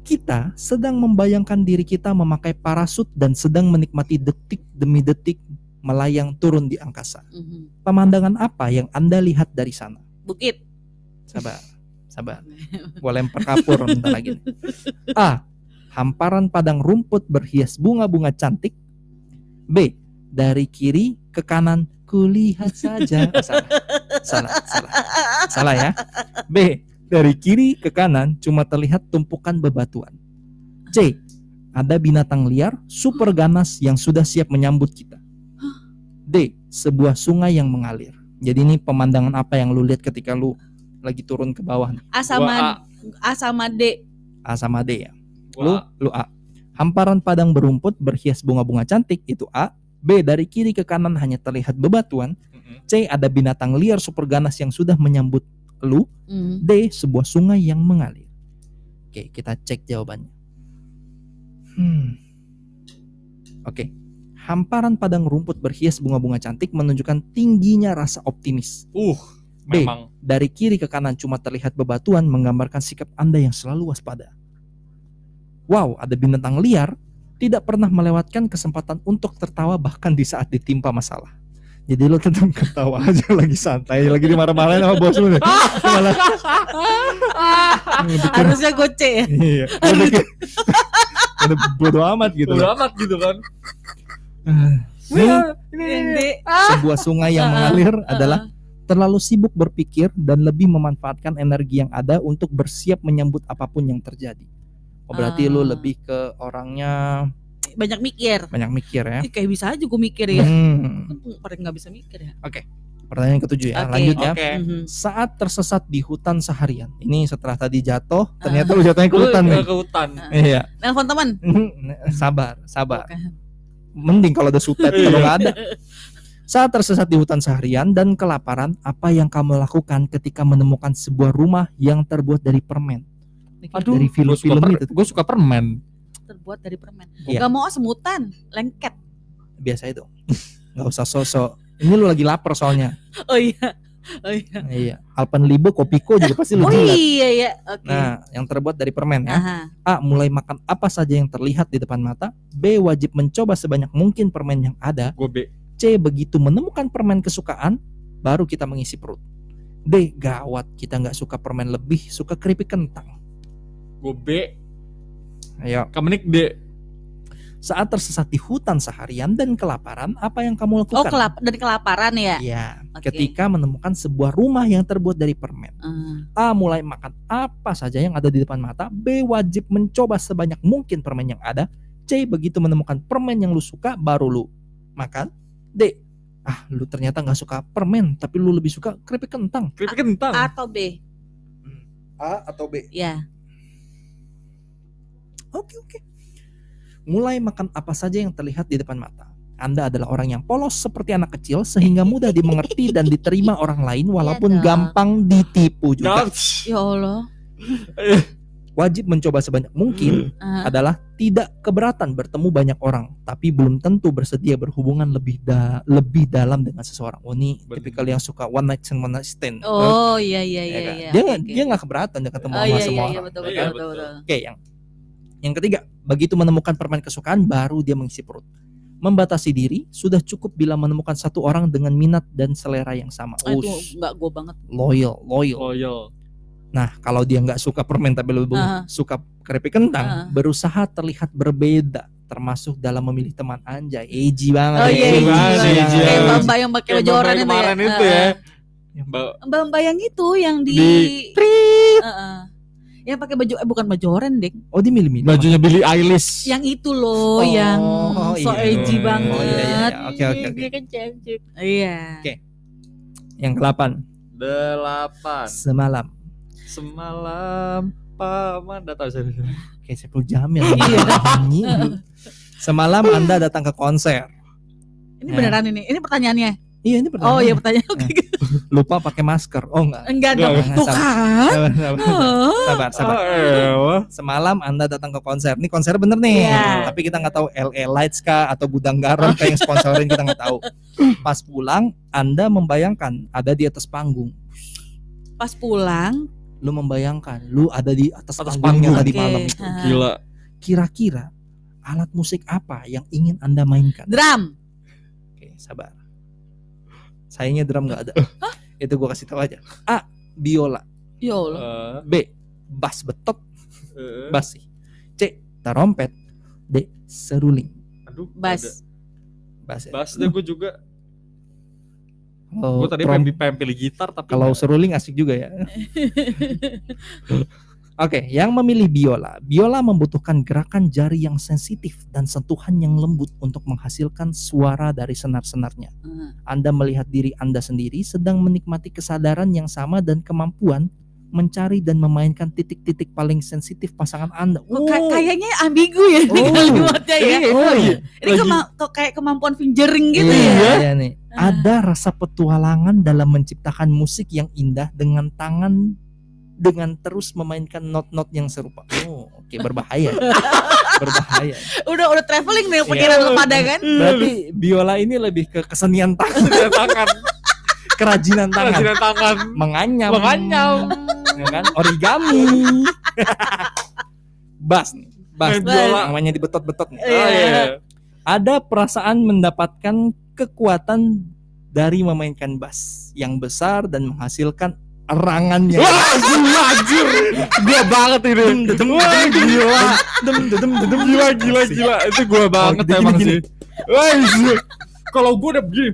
Speaker 2: Kita sedang membayangkan diri kita memakai parasut dan sedang menikmati detik demi detik melayang turun di angkasa.
Speaker 3: Mhm.
Speaker 2: Pemandangan apa yang Anda lihat dari sana?
Speaker 3: Bukit.
Speaker 2: Sabar, sabar. Gua lempar kapur bentar lagi. nih. A. Hamparan padang rumput berhias bunga-bunga cantik. B. Dari kiri ke kanan kulihat saja. Oh, salah. salah, salah, salah ya. B. Dari kiri ke kanan cuma terlihat tumpukan bebatuan. C. Ada binatang liar super ganas yang sudah siap menyambut kita. D. Sebuah sungai yang mengalir. Jadi ini pemandangan apa yang lu lihat ketika lu lagi turun ke bawah nih?
Speaker 3: A
Speaker 4: Gua A.
Speaker 3: sama A sama D.
Speaker 2: A sama D ya. Lu
Speaker 4: A.
Speaker 2: lu A. Hamparan padang berumput berhias bunga-bunga cantik itu A. B dari kiri ke kanan hanya terlihat bebatuan. C ada binatang liar super ganas yang sudah menyambut lu.
Speaker 3: Mhm.
Speaker 2: D sebuah sungai yang mengalir. Oke, kita cek jawabannya. Hmm. Oke. Hamparan padang rumput berhias bunga-bunga cantik menunjukkan tingginya rasa optimis.
Speaker 4: Uh,
Speaker 2: B.
Speaker 4: memang.
Speaker 2: Dari kiri ke kanan cuma terlihat bebatuan menggambarkan sikap Anda yang selalu waspada. Wow, ada binatang liar tidak pernah melewatkan kesempatan untuk tertawa bahkan di saat ditimpa masalah. Jadi lo tetap ketawa aja lagi santai, lagi dimarah-marahin sama bos lu nih. Malah bikin-
Speaker 3: Harusnya C ya.
Speaker 2: Iya. Udah bodo amat gitu.
Speaker 4: Udah amat gitu kan.
Speaker 3: D.
Speaker 2: sebuah sungai yang
Speaker 3: Ah,
Speaker 2: mengalir
Speaker 3: ah,
Speaker 2: adalah
Speaker 3: ah.
Speaker 2: terlalu sibuk berpikir dan lebih memanfaatkan energi yang ada untuk bersiap menyambut apa pun yang terjadi. Oh, berarti lu
Speaker 3: Ah.
Speaker 2: lebih ke orangnya
Speaker 3: banyak mikir.
Speaker 2: banyak mikir ya.
Speaker 3: Kayak bisa aja gue mikir ya.
Speaker 2: Hmm.
Speaker 3: Pada nggak bisa mikir ya.
Speaker 2: Pertanyaan ketujuh ya,
Speaker 3: Oke.
Speaker 2: lanjut ya.
Speaker 4: Oke.
Speaker 3: Mhm.
Speaker 2: Saat tersesat di hutan seharian. Ini setelah tadi jatuh,
Speaker 3: Ah.
Speaker 2: ternyata lu jatuhnya ke hutan nih.
Speaker 4: ke hutan.
Speaker 3: Ah.
Speaker 2: Iya.
Speaker 3: Nelfon teman.
Speaker 2: sabar, sabar.
Speaker 3: Oke.
Speaker 2: Mending kalau ada sutet
Speaker 4: Iya.
Speaker 2: kalau nggak ada. Saat tersesat di hutan seharian dan kelaparan, apa yang kamu lakukan ketika menemukan sebuah rumah yang terbuat dari permen?
Speaker 4: Aduh,
Speaker 2: dari film-film itu.
Speaker 4: Gue suka permen.
Speaker 3: terbuat dari permen.
Speaker 2: Iya.
Speaker 3: Gak mau semutan, lengket.
Speaker 2: biasa itu nggak usah sosok ini lu lagi lapar soalnya
Speaker 3: Oh iya. Oh iya.
Speaker 2: iya Alpenlibe Kopiko juga pasti lu
Speaker 3: Oh iya ya. Oke.
Speaker 2: nah yang terbuat dari permen ya
Speaker 3: Aha.
Speaker 2: A mulai makan apa saja yang terlihat di depan mata B wajib mencoba sebanyak mungkin permen yang ada
Speaker 4: Gue B.
Speaker 2: C begitu menemukan permen kesukaan baru kita mengisi perut D gawat kita nggak suka permen lebih suka keripik kentang
Speaker 4: Gue B.
Speaker 2: ayo
Speaker 4: Kamenik D.
Speaker 2: saat tersesat di hutan seharian dan kelaparan apa yang kamu
Speaker 3: Oh
Speaker 2: lakukan
Speaker 3: kelap dari kelaparan ya.
Speaker 2: Iya,
Speaker 3: Oke.
Speaker 2: ketika menemukan sebuah rumah yang terbuat dari permen.
Speaker 3: Ah.
Speaker 2: A mulai makan apa saja yang ada di depan mata. B wajib mencoba sebanyak mungkin permen yang ada. C begitu menemukan permen yang lu suka baru lu makan. D ah lu ternyata nggak suka permen tapi lu lebih suka keripik kentang
Speaker 4: Keripik kentang.
Speaker 3: Atau B.
Speaker 2: A atau B
Speaker 3: Ya.
Speaker 2: Oke oke. Mulai makan apa saja yang terlihat di depan mata. Anda adalah orang yang polos seperti anak kecil sehingga mudah dimengerti dan diterima orang lain walaupun
Speaker 3: dong.
Speaker 2: gampang ditipu juga.
Speaker 3: Ya Allah.
Speaker 2: Wajib mencoba sebanyak mungkin
Speaker 3: Ah,
Speaker 2: adalah tidak keberatan bertemu banyak orang, tapi belum tentu bersedia berhubungan lebih da- lebih dalam dengan seseorang. Oh ini tipikal yang suka one night stand one night stand.
Speaker 3: Oh iya iya
Speaker 2: Ya
Speaker 3: iya
Speaker 2: kan?
Speaker 3: iya.
Speaker 2: Dia
Speaker 3: oke.
Speaker 2: dia nggak keberatan dia ketemu
Speaker 3: Oh
Speaker 2: sama
Speaker 3: iya
Speaker 2: semua
Speaker 3: iya iya
Speaker 2: orang.
Speaker 3: betul
Speaker 4: Iya,
Speaker 3: betul
Speaker 4: betul.
Speaker 3: betul. betul.
Speaker 2: Oke, yang yang ketiga, begitu menemukan permen kesukaan baru dia mengisi perut. Membatasi diri sudah cukup bila menemukan satu orang dengan minat dan selera yang sama.
Speaker 3: Ah, itu nggak gue banget.
Speaker 2: loyal, loyal.
Speaker 4: Loyal.
Speaker 2: Nah, kalau dia nggak suka permen tapi lebih
Speaker 3: Ah.
Speaker 2: suka keripik kentang,
Speaker 3: Ah.
Speaker 2: berusaha terlihat berbeda termasuk dalam memilih teman anjay. Eji banget.
Speaker 3: Oh
Speaker 2: ya.
Speaker 3: iya
Speaker 4: Eji
Speaker 3: iya.
Speaker 4: banget. Eji.
Speaker 3: Kayak Mbak yang pakai itu ya.
Speaker 4: kemarin itu ya.
Speaker 3: Ah,
Speaker 4: Mbak
Speaker 3: ah. Mbak Mbak yang itu yang di,
Speaker 4: Di-
Speaker 3: Ah, ah. Yang pakai baju eh bukan baju oranye deh.
Speaker 2: Oh, dia milih-milih.
Speaker 4: bajunya Billie Eilish.
Speaker 3: Yang itu loh
Speaker 2: Oh,
Speaker 3: yang so
Speaker 2: iya.
Speaker 3: edgy
Speaker 4: Oh,
Speaker 3: banget.
Speaker 2: iya, iya, iya. Oke, oke, oke.
Speaker 3: Dia kan cantik. Iya.
Speaker 2: Oke. Yang kedelapan,
Speaker 4: Delapan.
Speaker 2: semalam.
Speaker 4: Semalam paman datang saya.
Speaker 2: Kayak Sepul Jamil.
Speaker 3: Iya.
Speaker 2: Nyanyi. Semalam Anda datang ke konser.
Speaker 3: Ini
Speaker 2: Ya.
Speaker 3: beneran ini. Ini pertanyaannya.
Speaker 2: Iya, ini pertanyaan.
Speaker 3: Oh iya pertanyaan. Oke.
Speaker 2: Lupa pakai masker. Oh enggak.
Speaker 3: Enggak
Speaker 4: Enggak,
Speaker 3: dong.
Speaker 2: enggak,
Speaker 3: Tuh
Speaker 2: sabar.
Speaker 3: kan.
Speaker 2: Sabar, sabar,
Speaker 3: Oh.
Speaker 2: sabar, sabar.
Speaker 4: Ah, ewa.
Speaker 2: Semalam Anda datang ke konser. Ini konser bener nih.
Speaker 3: Iya.
Speaker 2: Tapi kita nggak tahu LA Lights kah atau Gudang Garam kayak yang sponsorin kita nggak tahu. Pas pulang Anda membayangkan ada di atas panggung.
Speaker 3: Pas pulang.
Speaker 2: Lu membayangkan lu ada di atas,
Speaker 4: Atas
Speaker 2: panggungnya
Speaker 4: panggung.
Speaker 2: tadi
Speaker 3: Oke.
Speaker 2: malam itu.
Speaker 4: Gila.
Speaker 2: Kira-kira alat musik apa yang ingin Anda mainkan?
Speaker 3: Drum.
Speaker 2: Oke, sabar. Sayangnya drum nggak ada. Itu gua kasih tahu aja. A. Biola.
Speaker 3: Ya Allah.
Speaker 4: Eh,
Speaker 2: B. Bass betot.
Speaker 4: eh.
Speaker 2: Bass sih. C. Tarompet. D. Seruling.
Speaker 4: Aduh.
Speaker 3: Bass.
Speaker 2: Bass. ya.
Speaker 4: Bass deh gue juga.
Speaker 2: Kalau
Speaker 4: Gue tadi
Speaker 2: trom-
Speaker 4: pengen, pengen pilih gitar tapi
Speaker 2: kalau seruling asik juga ya. Oke, yang memilih biola. Biola membutuhkan gerakan jari yang sensitif dan sentuhan yang lembut untuk menghasilkan suara dari senar-senarnya.
Speaker 3: Ah.
Speaker 2: Anda melihat diri Anda sendiri sedang menikmati kesadaran yang sama dan kemampuan mencari dan memainkan titik-titik paling sensitif pasangan Anda.
Speaker 3: Kok kay- kayaknya ambigu ya
Speaker 2: Oh.
Speaker 3: kalimatnya ya.
Speaker 2: oh, iya.
Speaker 3: Ini kema- kayak kemampuan fingering gitu
Speaker 2: Iya,
Speaker 3: ya.
Speaker 2: iya nih.
Speaker 3: Ah.
Speaker 2: Ada rasa petualangan dalam menciptakan musik yang indah dengan tangan dengan terus memainkan not-not yang serupa. Oh, oke berbahaya. berbahaya.
Speaker 3: Udah udah traveling nih pikiran
Speaker 2: Iya.
Speaker 3: lu pada kan.
Speaker 2: Berarti biola ini lebih ke kesenian tangan,
Speaker 4: Kerajinan tangan.
Speaker 2: kerajinan tangan,
Speaker 4: Kerajinan tangan.
Speaker 2: menganyam,
Speaker 4: Menganyam.
Speaker 2: ya kan? Origami. Bass nih, bass.
Speaker 4: Main biola.
Speaker 2: Namanya dibetot-betot nih.
Speaker 4: Oh,
Speaker 3: Iya.
Speaker 4: iya.
Speaker 2: ada perasaan mendapatkan kekuatan dari memainkan bass yang besar dan menghasilkan erangan yang
Speaker 4: Wah, gila anjir. Gua banget ini.
Speaker 2: Dedem,
Speaker 4: gila.
Speaker 2: dedem, dedem, dedem.
Speaker 4: Gila, gila, gila. Itu gua banget
Speaker 2: gini,
Speaker 4: emang
Speaker 2: gini.
Speaker 4: sih. Wah. Kalau gua udah begini.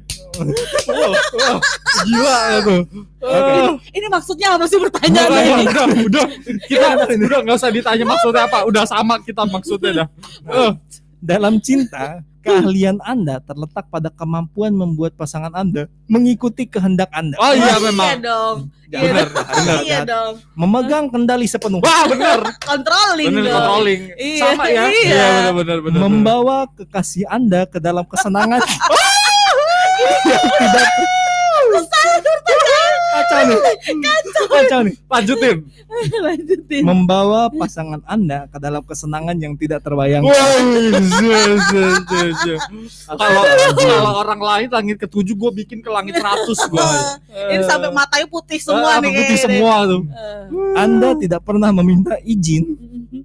Speaker 4: Gila itu. Ah.
Speaker 3: Ini maksudnya apa sih
Speaker 4: Udah,
Speaker 3: pertanyaannya ini?
Speaker 4: udah, udah, kita udah nggak usah ditanya maksudnya apa, udah sama kita maksudnya dah. Eh,
Speaker 2: Dalam cinta, keahlian Anda terletak pada kemampuan membuat pasangan Anda mengikuti kehendak Anda.
Speaker 4: Oh iya
Speaker 3: Iya
Speaker 4: memang.
Speaker 3: Iya
Speaker 2: benar,
Speaker 3: dong.
Speaker 2: benar,
Speaker 3: Iya
Speaker 2: jangan.
Speaker 3: dong.
Speaker 2: Memegang kendali sepenuhnya.
Speaker 4: Wah benar,
Speaker 3: Controlling
Speaker 4: benar
Speaker 3: dong.
Speaker 4: controlling.
Speaker 3: Iya,
Speaker 4: Sama ya.
Speaker 3: iya.
Speaker 4: benar benar benar.
Speaker 2: membawa kekasih Anda ke dalam kesenangan yang tidak kacau nih kacau nih
Speaker 4: Lanjutin.
Speaker 3: Lanjutin.
Speaker 2: membawa pasangan Anda ke dalam kesenangan yang tidak
Speaker 4: zia. Kalau kalau orang lain langit ketujuh gue bikin ke langit seratus gue.
Speaker 3: Ini sampai matanya putih semua nih
Speaker 4: putih semua tuh.
Speaker 3: Eh.
Speaker 2: Anda tidak pernah meminta izin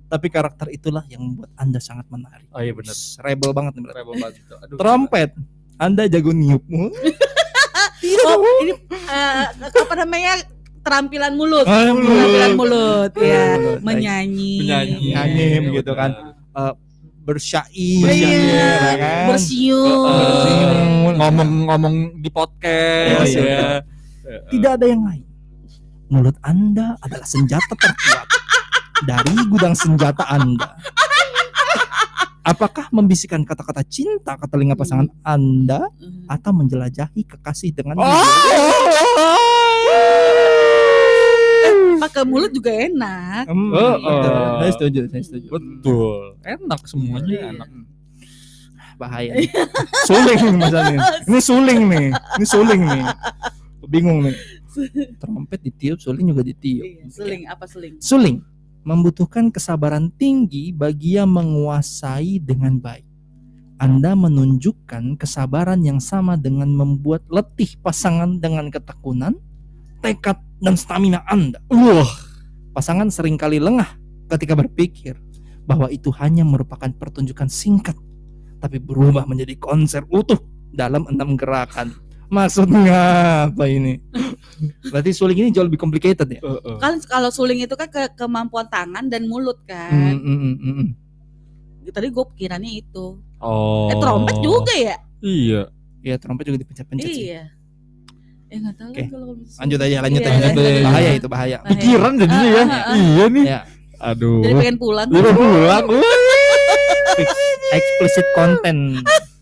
Speaker 2: tapi karakter itulah yang membuat Anda sangat menarik
Speaker 4: Oh iya benar.
Speaker 2: rebel banget nih.
Speaker 4: Rebel banget
Speaker 2: trompet Anda jago niup
Speaker 3: Oh, ini eh, apa namanya? Keterampilan mulut.
Speaker 2: Ah, mulut.
Speaker 3: Keterampilan mulut ya,
Speaker 2: Mulut.
Speaker 3: menyanyi.
Speaker 4: Menyanyi.
Speaker 2: Nyanyi
Speaker 4: Iya,
Speaker 2: gitu kan. bersyair
Speaker 3: Iya.
Speaker 2: ya kan?
Speaker 3: Bersiul.
Speaker 2: Bersiul.
Speaker 4: ngomong-ngomong di podcast
Speaker 2: Oh, iya.
Speaker 4: ya.
Speaker 2: Tidak ada yang lain. Mulut Anda adalah senjata terkuat dari gudang senjata Anda. Apakah membisikkan kata-kata cinta ke telinga pasangan Anda
Speaker 3: Hmm.
Speaker 2: atau menjelajahi kekasih dengan
Speaker 4: Oh.
Speaker 3: Pakai mulut juga enak.
Speaker 2: Hmm,
Speaker 4: Oh,
Speaker 2: betul.
Speaker 4: oh.
Speaker 2: Saya setuju, saya setuju.
Speaker 4: Betul. Enak semuanya
Speaker 2: Iya.
Speaker 4: enak.
Speaker 2: Bahaya. nih. suling nih masalahnya. Ini suling nih. Ini suling nih. Bingung nih. Trompet ditiup, suling juga ditiup.
Speaker 3: Iya, Seling apa seling?
Speaker 2: Suling membutuhkan kesabaran tinggi bagi yang menguasai dengan baik. Anda menunjukkan kesabaran yang sama dengan membuat letih pasangan dengan ketekunan, tekad, dan stamina Anda.
Speaker 4: Wah,
Speaker 2: Pasangan sering kali lengah ketika berpikir bahwa itu hanya merupakan pertunjukan singkat, tapi berubah menjadi konser utuh dalam enam gerakan. Maksudnya apa ini? Berarti suling ini jauh lebih complicated ya?
Speaker 3: Kan kalau suling itu kan ke kemampuan tangan dan mulut kan.
Speaker 2: hmm, hmm, hmm, hmm.
Speaker 3: Tadi gue pikirannya itu.
Speaker 4: Oh.
Speaker 3: Eh trompet juga ya?
Speaker 4: Iya.
Speaker 2: Iya trompet juga dipencet-pencet sih.
Speaker 3: Iya. Eh nggak tahu lagi kalau bisa.
Speaker 2: Lanjut aja, lanjut
Speaker 3: Iya,
Speaker 2: aja.
Speaker 3: lanjut aja.
Speaker 2: Bahaya itu bahaya.
Speaker 3: Bahaya.
Speaker 4: Pikiran jadinya ya.
Speaker 3: Ah, ah, ah.
Speaker 4: Iya nih.
Speaker 2: Ya,
Speaker 4: Aduh.
Speaker 3: Jadi pengen pulang.
Speaker 4: Udah pulang.
Speaker 2: explicit content.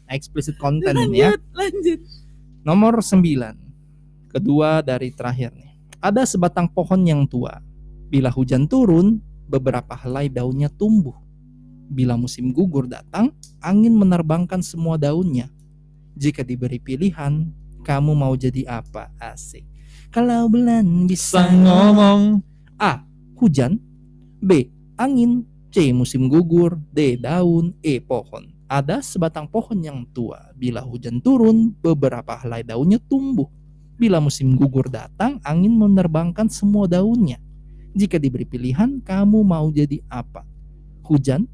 Speaker 2: Explicit content ya.
Speaker 3: Lanjut, lanjut.
Speaker 2: Nomor 9. Kedua dari terakhir nih. Ada sebatang pohon yang tua. Bila hujan turun, beberapa helai daunnya tumbuh. Bila musim gugur datang, angin menerbangkan semua daunnya. Jika diberi pilihan, kamu mau jadi apa? Asik. Kalau bulan bisa
Speaker 4: Bisa ngomong.
Speaker 2: A. Hujan B. Angin C. Musim gugur D. Daun E. Pohon Ada sebatang pohon yang tua Bila hujan turun Beberapa helai daunnya tumbuh Bila musim gugur datang Angin menerbangkan semua daunnya Jika diberi pilihan Kamu mau jadi apa? Hujan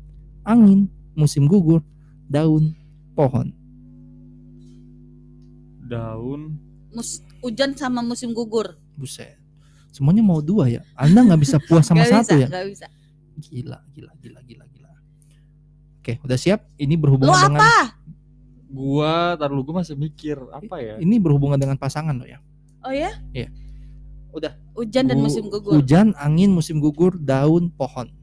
Speaker 2: Angin Musim gugur Daun Pohon
Speaker 4: Daun.
Speaker 3: Mus hujan sama musim gugur.
Speaker 2: Buset Semuanya mau dua ya Anda nggak bisa puas sama
Speaker 3: Gak
Speaker 2: satu
Speaker 3: bisa,
Speaker 2: ya
Speaker 3: gak bisa.
Speaker 2: Gila gila gila gila gila Oke udah siap Ini
Speaker 3: Lu
Speaker 2: berhubungan dengan
Speaker 3: apa?
Speaker 4: Gua, tar lu gua masih mikir apa ya?
Speaker 2: Ini berhubungan dengan pasangan loh ya.
Speaker 3: Oh ya?
Speaker 2: Iya. Udah.
Speaker 3: Hujan dan
Speaker 2: Gu-
Speaker 3: musim gugur.
Speaker 2: Hujan, angin, musim gugur, daun, pohon.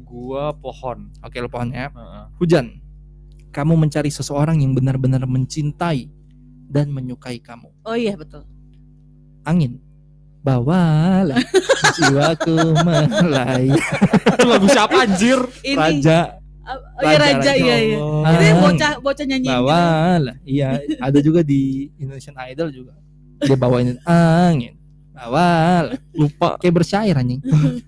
Speaker 4: Gua pohon.
Speaker 2: Oke, lo pohon ya.
Speaker 4: Heeh.
Speaker 2: Hujan. Kamu mencari seseorang yang benar-benar mencintai dan menyukai kamu.
Speaker 3: Oh iya betul.
Speaker 2: Angin. Bawalah jiwaku melayang
Speaker 4: Itu lagu siapa anjir?
Speaker 3: Ini
Speaker 2: raja
Speaker 3: oh, iya raja iya iya.
Speaker 2: Allah.
Speaker 3: Ini
Speaker 2: Angin.
Speaker 3: bocah bocah nyanyi.
Speaker 2: Bawalah. Iya, ada juga di Indonesian Idol juga. Dia bawain angin. Bawalah.
Speaker 4: Lupa.
Speaker 2: Kayak bersyair anjing.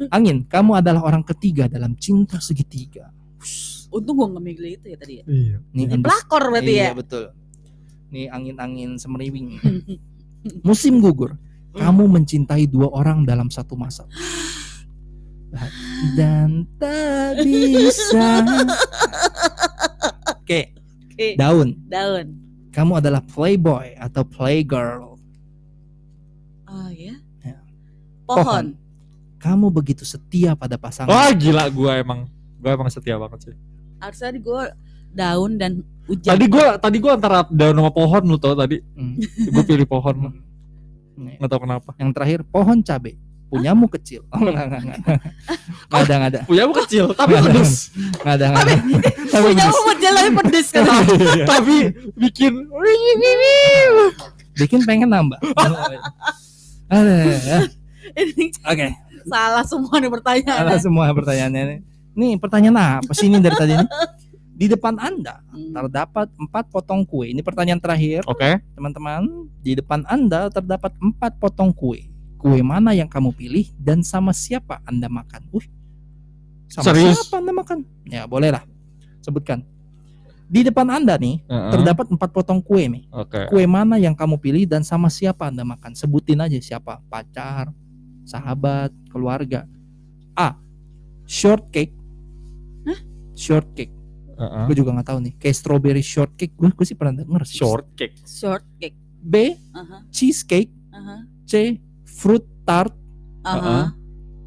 Speaker 2: Angin, kamu adalah orang ketiga dalam cinta segitiga. Wush.
Speaker 3: Untung gua nggak milih itu ya tadi ya.
Speaker 4: Iya.
Speaker 2: Nih,
Speaker 3: Ini pelakor berarti
Speaker 2: iya,
Speaker 3: ya.
Speaker 2: betul. Nih angin-angin semeriwing. Musim gugur. Kamu mencintai dua orang dalam satu masa. Dan tak bisa. Oke,
Speaker 3: Oke.
Speaker 2: daun.
Speaker 3: Daun.
Speaker 2: Kamu adalah playboy atau playgirl.
Speaker 3: Oh ya.
Speaker 2: Ya.
Speaker 3: Pohon.
Speaker 2: Kamu begitu setia pada pasangan.
Speaker 4: Wah gila gua emang. Gua emang setia banget sih.
Speaker 3: Harusnya di gua daun dan hujan.
Speaker 4: Tadi gua tadi gua antara daun sama pohon lu tau tadi.
Speaker 2: Hmm.
Speaker 4: Gua pilih pohon.
Speaker 2: Nih,
Speaker 4: Nggak tahu kenapa.
Speaker 2: Yang terakhir pohon cabe. Punyamu kecil. Oh, enggak, enggak, enggak. Enggak ada, enggak ada.
Speaker 4: Punya gua kecil tapi pedes.
Speaker 2: Enggak ada, enggak ada. Tapi
Speaker 3: punya
Speaker 2: pedes.
Speaker 3: umur jalan pedes kan.
Speaker 4: tapi bikin
Speaker 2: bikin pengen nambah. Ada, ya. Oke,
Speaker 3: salah semua nih pertanyaan.
Speaker 2: salah semua pertanyaannya. nih. Nih pertanyaan apa sih ini dari tadi ini? Di depan Anda
Speaker 3: Hmm.
Speaker 2: terdapat empat potong kue. Ini pertanyaan terakhir,
Speaker 4: Oke.
Speaker 2: teman-teman. Di depan Anda terdapat empat potong kue. Kue mana yang kamu pilih dan sama siapa Anda makan? Wih, sama
Speaker 4: Serius?
Speaker 2: siapa Anda makan? Ya bolehlah, sebutkan. Di depan Anda nih
Speaker 4: Heeh.
Speaker 2: terdapat empat potong kue nih.
Speaker 4: Oke.
Speaker 2: Kue mana yang kamu pilih dan sama siapa Anda makan? Sebutin aja siapa, pacar, sahabat, keluarga. A. Shortcake. Shortcake.
Speaker 4: Heeh.
Speaker 2: Gue juga nggak tahu nih. Kayak strawberry shortcake. Gue gue sih pernah denger. sih.
Speaker 4: Shortcake.
Speaker 3: Short cake.
Speaker 2: B.
Speaker 3: Aha,
Speaker 2: Cheesecake.
Speaker 3: aha,
Speaker 2: C. Fruit tart.
Speaker 3: aha.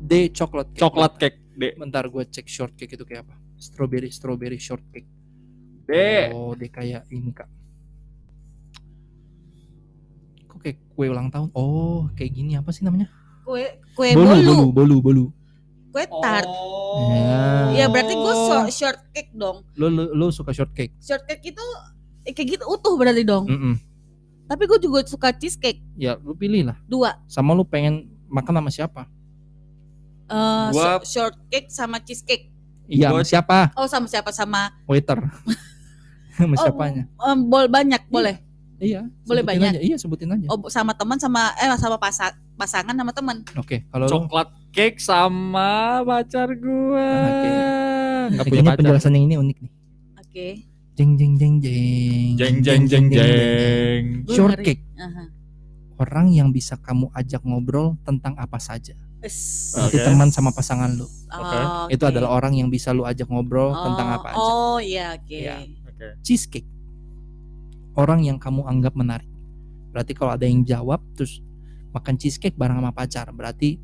Speaker 2: D. Chocolate cake.
Speaker 4: Coklat cake. D.
Speaker 2: Bentar gue cek shortcake itu kayak apa. Strawberry strawberry shortcake.
Speaker 4: D.
Speaker 2: Oh, dia kayak ini kak. Kok kayak kue ulang tahun? Oh, kayak gini apa sih namanya?
Speaker 3: Kue kue
Speaker 2: bolu,
Speaker 3: bolu.
Speaker 2: bolu, bolu, bolu.
Speaker 3: kue tart.
Speaker 2: Ya.
Speaker 3: Ya berarti gue short cake dong.
Speaker 2: Lu, lu lu suka shortcake.
Speaker 3: Short cake itu eh, kayak gitu utuh berarti dong.
Speaker 2: Mm-mm.
Speaker 3: Tapi gue juga suka cheesecake
Speaker 2: Ya lu pilih lah.
Speaker 3: dua.
Speaker 2: Sama lu pengen makan sama siapa?
Speaker 3: Eh,
Speaker 4: Gua-
Speaker 3: sh- short cake sama cheesecake.
Speaker 2: Iya,
Speaker 4: Gua-
Speaker 2: sama siapa?
Speaker 3: Oh sama siapa sama
Speaker 2: Waiter. sama
Speaker 3: Oh,
Speaker 2: siapanya?
Speaker 3: em, bol banyak boleh.
Speaker 2: Iya.
Speaker 3: boleh banyak.
Speaker 2: Aja. Iya, sebutin aja.
Speaker 3: Oh sama teman sama eh sama pasa- pasangan sama teman.
Speaker 2: Oke, kalau lu
Speaker 4: Coklat cake sama pacar gua.
Speaker 2: Oke.
Speaker 4: Nggak
Speaker 2: Eh,
Speaker 4: punya pacar.
Speaker 2: penjelasan yang ini unik nih.
Speaker 3: Oke.
Speaker 2: Jeng jeng jeng jeng.
Speaker 4: Jeng jeng jeng jeng.
Speaker 2: Shortcake. Orang yang bisa kamu ajak ngobrol tentang apa saja. Seperti
Speaker 4: Oke.
Speaker 2: teman sama pasangan lu.
Speaker 3: Oh,
Speaker 2: Itu
Speaker 3: oke.
Speaker 2: adalah orang yang bisa lu ajak ngobrol tentang
Speaker 3: Oh,
Speaker 2: apa aja.
Speaker 3: Oh iya oke.
Speaker 2: Iya.
Speaker 4: Oke.
Speaker 2: Cheesecake. Orang yang kamu anggap menarik. Berarti kalau ada yang jawab terus makan cheesecake bareng sama pacar, berarti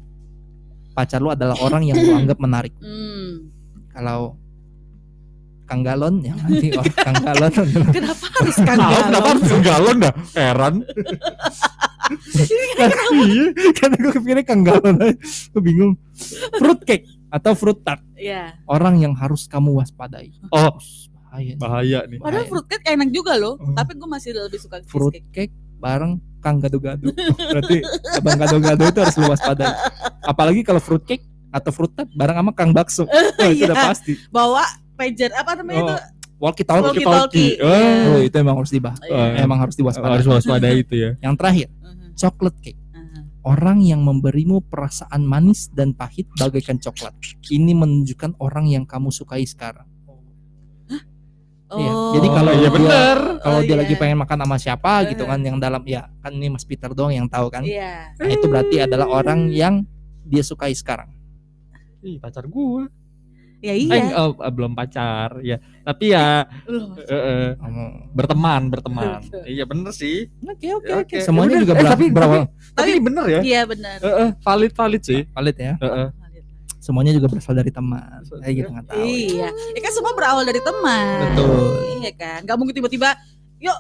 Speaker 2: pacar lu adalah orang yang lu anggap menarik.
Speaker 3: Hmm.
Speaker 2: Kalau Kang Galon yang nanti orang Kang Galon
Speaker 3: Kenapa harus Kang Galon?
Speaker 4: kenapa harus galon dah? Heran.
Speaker 2: iya karena gue kepikirnya Kang Galon aja. gue bingung fruit cake atau fruit tart
Speaker 3: Iya.
Speaker 2: orang yang harus kamu waspadai
Speaker 4: Oh,
Speaker 2: bahaya nih.
Speaker 4: bahaya nih.
Speaker 3: Padahal
Speaker 2: Bahaya.
Speaker 3: fruit cake enak juga loh,
Speaker 2: Oh.
Speaker 3: tapi gue masih lebih suka
Speaker 2: fruit
Speaker 3: cheesecake.
Speaker 2: cake bareng Kang Gado-gado berarti abang Gado-gado itu harus lu waspadai apalagi kalau fruit cake atau fruit tart bareng sama Kang Bakso Wah, itu udah
Speaker 3: Iya.
Speaker 2: pasti
Speaker 3: Bawa pager apa namanya
Speaker 2: Oh,
Speaker 3: itu?
Speaker 2: walkie talkie
Speaker 3: Walkie-talkie.
Speaker 4: Oh.
Speaker 3: Iya.
Speaker 2: oh, itu emang harus dibahas
Speaker 3: Iya.
Speaker 2: emang harus diwaspadai
Speaker 4: Harus waspadai itu ya.
Speaker 2: yang terakhir
Speaker 3: Mhm,
Speaker 2: chocolate cake
Speaker 3: mhm.
Speaker 2: Orang yang memberimu perasaan manis dan pahit bagaikan coklat. Ini menunjukkan orang yang kamu sukai sekarang. Iya,
Speaker 3: Oh.
Speaker 2: jadi kalau
Speaker 4: iya
Speaker 2: dia-
Speaker 4: bener.
Speaker 2: Kalau
Speaker 3: Oh,
Speaker 2: dia
Speaker 3: iya.
Speaker 2: lagi pengen makan sama siapa gitu
Speaker 3: Eh.
Speaker 2: kan yang dalam ya kan ini Mas Peter doang yang tahu kan.
Speaker 3: Iya.
Speaker 2: Nah, itu berarti adalah orang yang dia sukai sekarang.
Speaker 4: Ih, pacar gua.
Speaker 3: Ya
Speaker 4: Eh,
Speaker 3: iya.
Speaker 4: oh, eh, belum pacar ya. Tapi ya eh, eh,
Speaker 2: Oh.
Speaker 4: berteman, berteman. iya bener sih.
Speaker 2: Oke oke
Speaker 4: Ya,
Speaker 2: oke.
Speaker 4: oke.
Speaker 2: Semuanya
Speaker 4: Ya
Speaker 2: juga
Speaker 4: bener. Eh,
Speaker 2: berawal
Speaker 4: tapi-
Speaker 2: berawal
Speaker 4: Tapi ini bener ya.
Speaker 3: Iya benar.
Speaker 4: Eh, eh, valid valid sih.
Speaker 2: valid ya.
Speaker 4: Eh, eh.
Speaker 2: Semuanya juga berasal dari teman. Kayak gitu nggak tahu.
Speaker 3: Iya. Ya kan semua berawal dari teman.
Speaker 2: Betul.
Speaker 3: Iya kan. Gak mungkin tiba-tiba yuk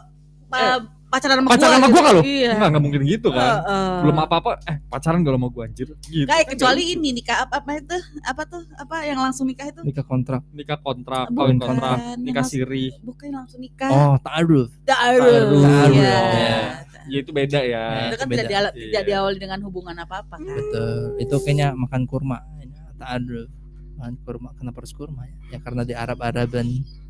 Speaker 3: pa- pacaran sama
Speaker 4: Pacaran
Speaker 3: gua
Speaker 4: sama
Speaker 3: gitu.
Speaker 4: gua kalau
Speaker 3: Iya.
Speaker 4: enggak enggak mungkin gitu kan.
Speaker 3: Heeh.
Speaker 4: Belum apa-apa eh pacaran kalau mau gua anjir gitu.
Speaker 3: Kayak
Speaker 4: kan.
Speaker 3: kecuali ini nikah apa apa itu? Apa tuh? Apa yang langsung nikah itu?
Speaker 2: Nikah kontrak.
Speaker 4: nikah kontrak, kawin kontrak, nikah
Speaker 3: langsung-
Speaker 4: siri.
Speaker 3: Bukan langsung nikah.
Speaker 2: Oh, ta'aruf.
Speaker 3: Ta'aruf.
Speaker 4: Ta'aruf.
Speaker 3: Iya.
Speaker 4: Ya itu beda ya.
Speaker 3: Itu kan
Speaker 2: Beda.
Speaker 3: tidak, diala-
Speaker 4: Iya.
Speaker 3: tidak diawali dengan hubungan apa-apa kan.
Speaker 2: Betul. Itu kayaknya makan kurma. Ta'aruf. Makan kurma. Kenapa harus kurma ya? Ya karena di Arab-Araban.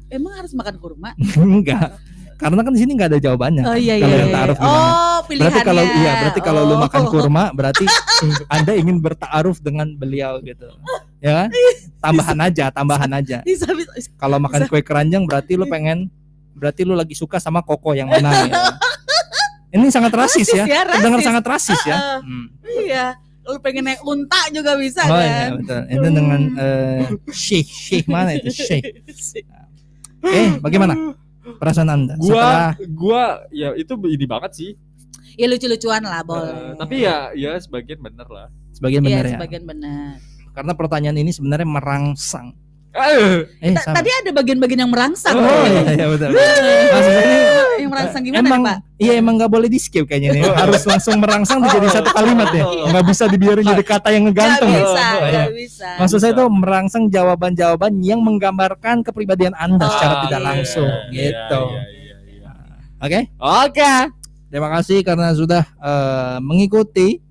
Speaker 3: Emang harus makan kurma?
Speaker 2: Enggak. Karena kan di sini nggak ada jawabannya.
Speaker 3: Oh iya iya.
Speaker 2: Kalau yang
Speaker 3: iya.
Speaker 2: ta'aruf gimana?
Speaker 3: Oh, pilihannya.
Speaker 2: Berarti kalau iya, berarti kalau lu
Speaker 3: Oh.
Speaker 2: makan kurma berarti Anda ingin bertaaruf dengan beliau gitu. Ya kan? Tambahan aja, tambahan aja.
Speaker 3: Bisa bisa.
Speaker 2: Kalau makan kue keranjang berarti lu pengen berarti lu lagi suka sama koko yang mana ya. Ini sangat rasis, ya.
Speaker 3: Rasis ya,
Speaker 2: Terdengar
Speaker 3: rasis.
Speaker 2: sangat rasis ya.
Speaker 3: Heeh.
Speaker 2: Hmm.
Speaker 3: Iya. Lu pengen naik unta juga bisa
Speaker 2: Oh
Speaker 3: kan?
Speaker 2: iya betul. Itu dengan eh sheikh, sheikh mana itu sheikh. Eh, bagaimana perasaan Anda
Speaker 4: Gua
Speaker 2: setelah
Speaker 4: gua ya itu ini banget sih.
Speaker 3: Ya lucu-lucuan lah
Speaker 4: Eh,
Speaker 3: boleh.
Speaker 4: tapi ya ya sebagian bener lah.
Speaker 2: sebagian
Speaker 3: Iya,
Speaker 2: benar ya?
Speaker 3: sebagian benar.
Speaker 2: Karena pertanyaan ini sebenarnya merangsang.
Speaker 4: Eh,
Speaker 2: Eh.
Speaker 3: Tadi ada bagian-bagian yang merangsang.
Speaker 2: Oh iya, iya betul. Maksudnya ini
Speaker 3: yang merangsang gimana
Speaker 2: emang
Speaker 3: Pak?
Speaker 2: iya emang nggak boleh di skip kayaknya nih. Harus langsung merangsang menjadi satu kalimat ya.
Speaker 3: Iya.
Speaker 2: Nggak bisa dibiarin jadi kata yang ngegantung. ya.
Speaker 3: bisa,
Speaker 2: Oh, iya.
Speaker 3: gak bisa.
Speaker 2: Maksud saya itu merangsang jawaban-jawaban yang menggambarkan kepribadian Anda
Speaker 3: Oh,
Speaker 2: secara
Speaker 3: iya.
Speaker 2: tidak langsung
Speaker 4: iya,
Speaker 2: gitu.
Speaker 4: iya, iya, iya.
Speaker 2: Oke?
Speaker 4: Oke.
Speaker 2: Terima kasih karena sudah eh, mengikuti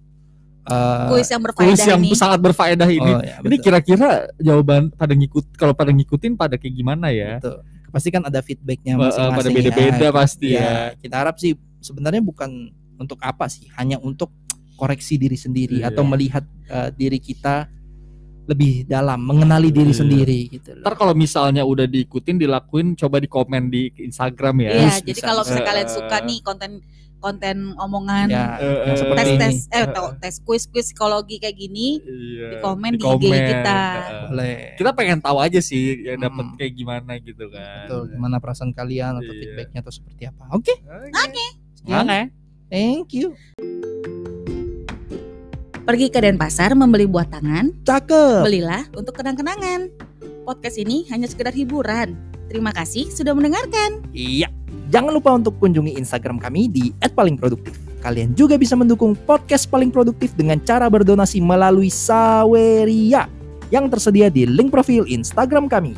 Speaker 2: eh,
Speaker 3: Kuis yang
Speaker 4: Kuis
Speaker 3: berfaedah
Speaker 4: yang
Speaker 3: ini.
Speaker 4: sangat berfaedah ini.
Speaker 2: Oh, ya,
Speaker 4: ini kira-kira jawaban pada ngikut kalau pada ngikutin pada kayak gimana ya?
Speaker 2: Betul. Pasti kan ada feedbacknya masing-masing.
Speaker 4: pada
Speaker 2: ya.
Speaker 4: beda-beda pasti
Speaker 2: Ya,
Speaker 4: ya.
Speaker 2: kita harap sih sebenarnya bukan untuk apa sih, hanya untuk koreksi diri sendiri
Speaker 4: Iya.
Speaker 2: atau melihat eh, diri kita lebih dalam, mengenali diri
Speaker 4: Iya.
Speaker 2: sendiri gitu loh.
Speaker 4: Ntar kalau misalnya udah diikutin, dilakuin, coba di komen di Instagram ya.
Speaker 3: Iya, jadi kalau misalnya kalian suka nih konten konten omongan
Speaker 2: Ya,
Speaker 4: Eh, eh,
Speaker 2: seperti
Speaker 3: tes
Speaker 2: ini.
Speaker 3: tes eh
Speaker 4: Eh,
Speaker 3: atau tes kuis kuis psikologi kayak gini
Speaker 4: Iya,
Speaker 3: Di komen di IG kita.
Speaker 4: Eh,
Speaker 2: Boleh.
Speaker 4: Kita pengen tahu aja sih yang dapat
Speaker 2: Hmm.
Speaker 4: kayak gimana gitu kan.
Speaker 2: Betul, gimana perasaan kalian atau
Speaker 4: Iya.
Speaker 2: feedbacknya atau seperti apa. Oke,
Speaker 4: Oke. Oke.
Speaker 2: Thank you.
Speaker 3: pergi ke Denpasar membeli buah tangan
Speaker 2: Cakep.
Speaker 3: belilah untuk kenang-kenangan podcast ini hanya sekedar hiburan terima kasih sudah mendengarkan
Speaker 2: Iya. Jangan lupa untuk kunjungi Instagram kami di @palingproduktif. Kalian juga bisa mendukung podcast paling produktif dengan cara berdonasi melalui Saweria. yang tersedia di link profil Instagram kami.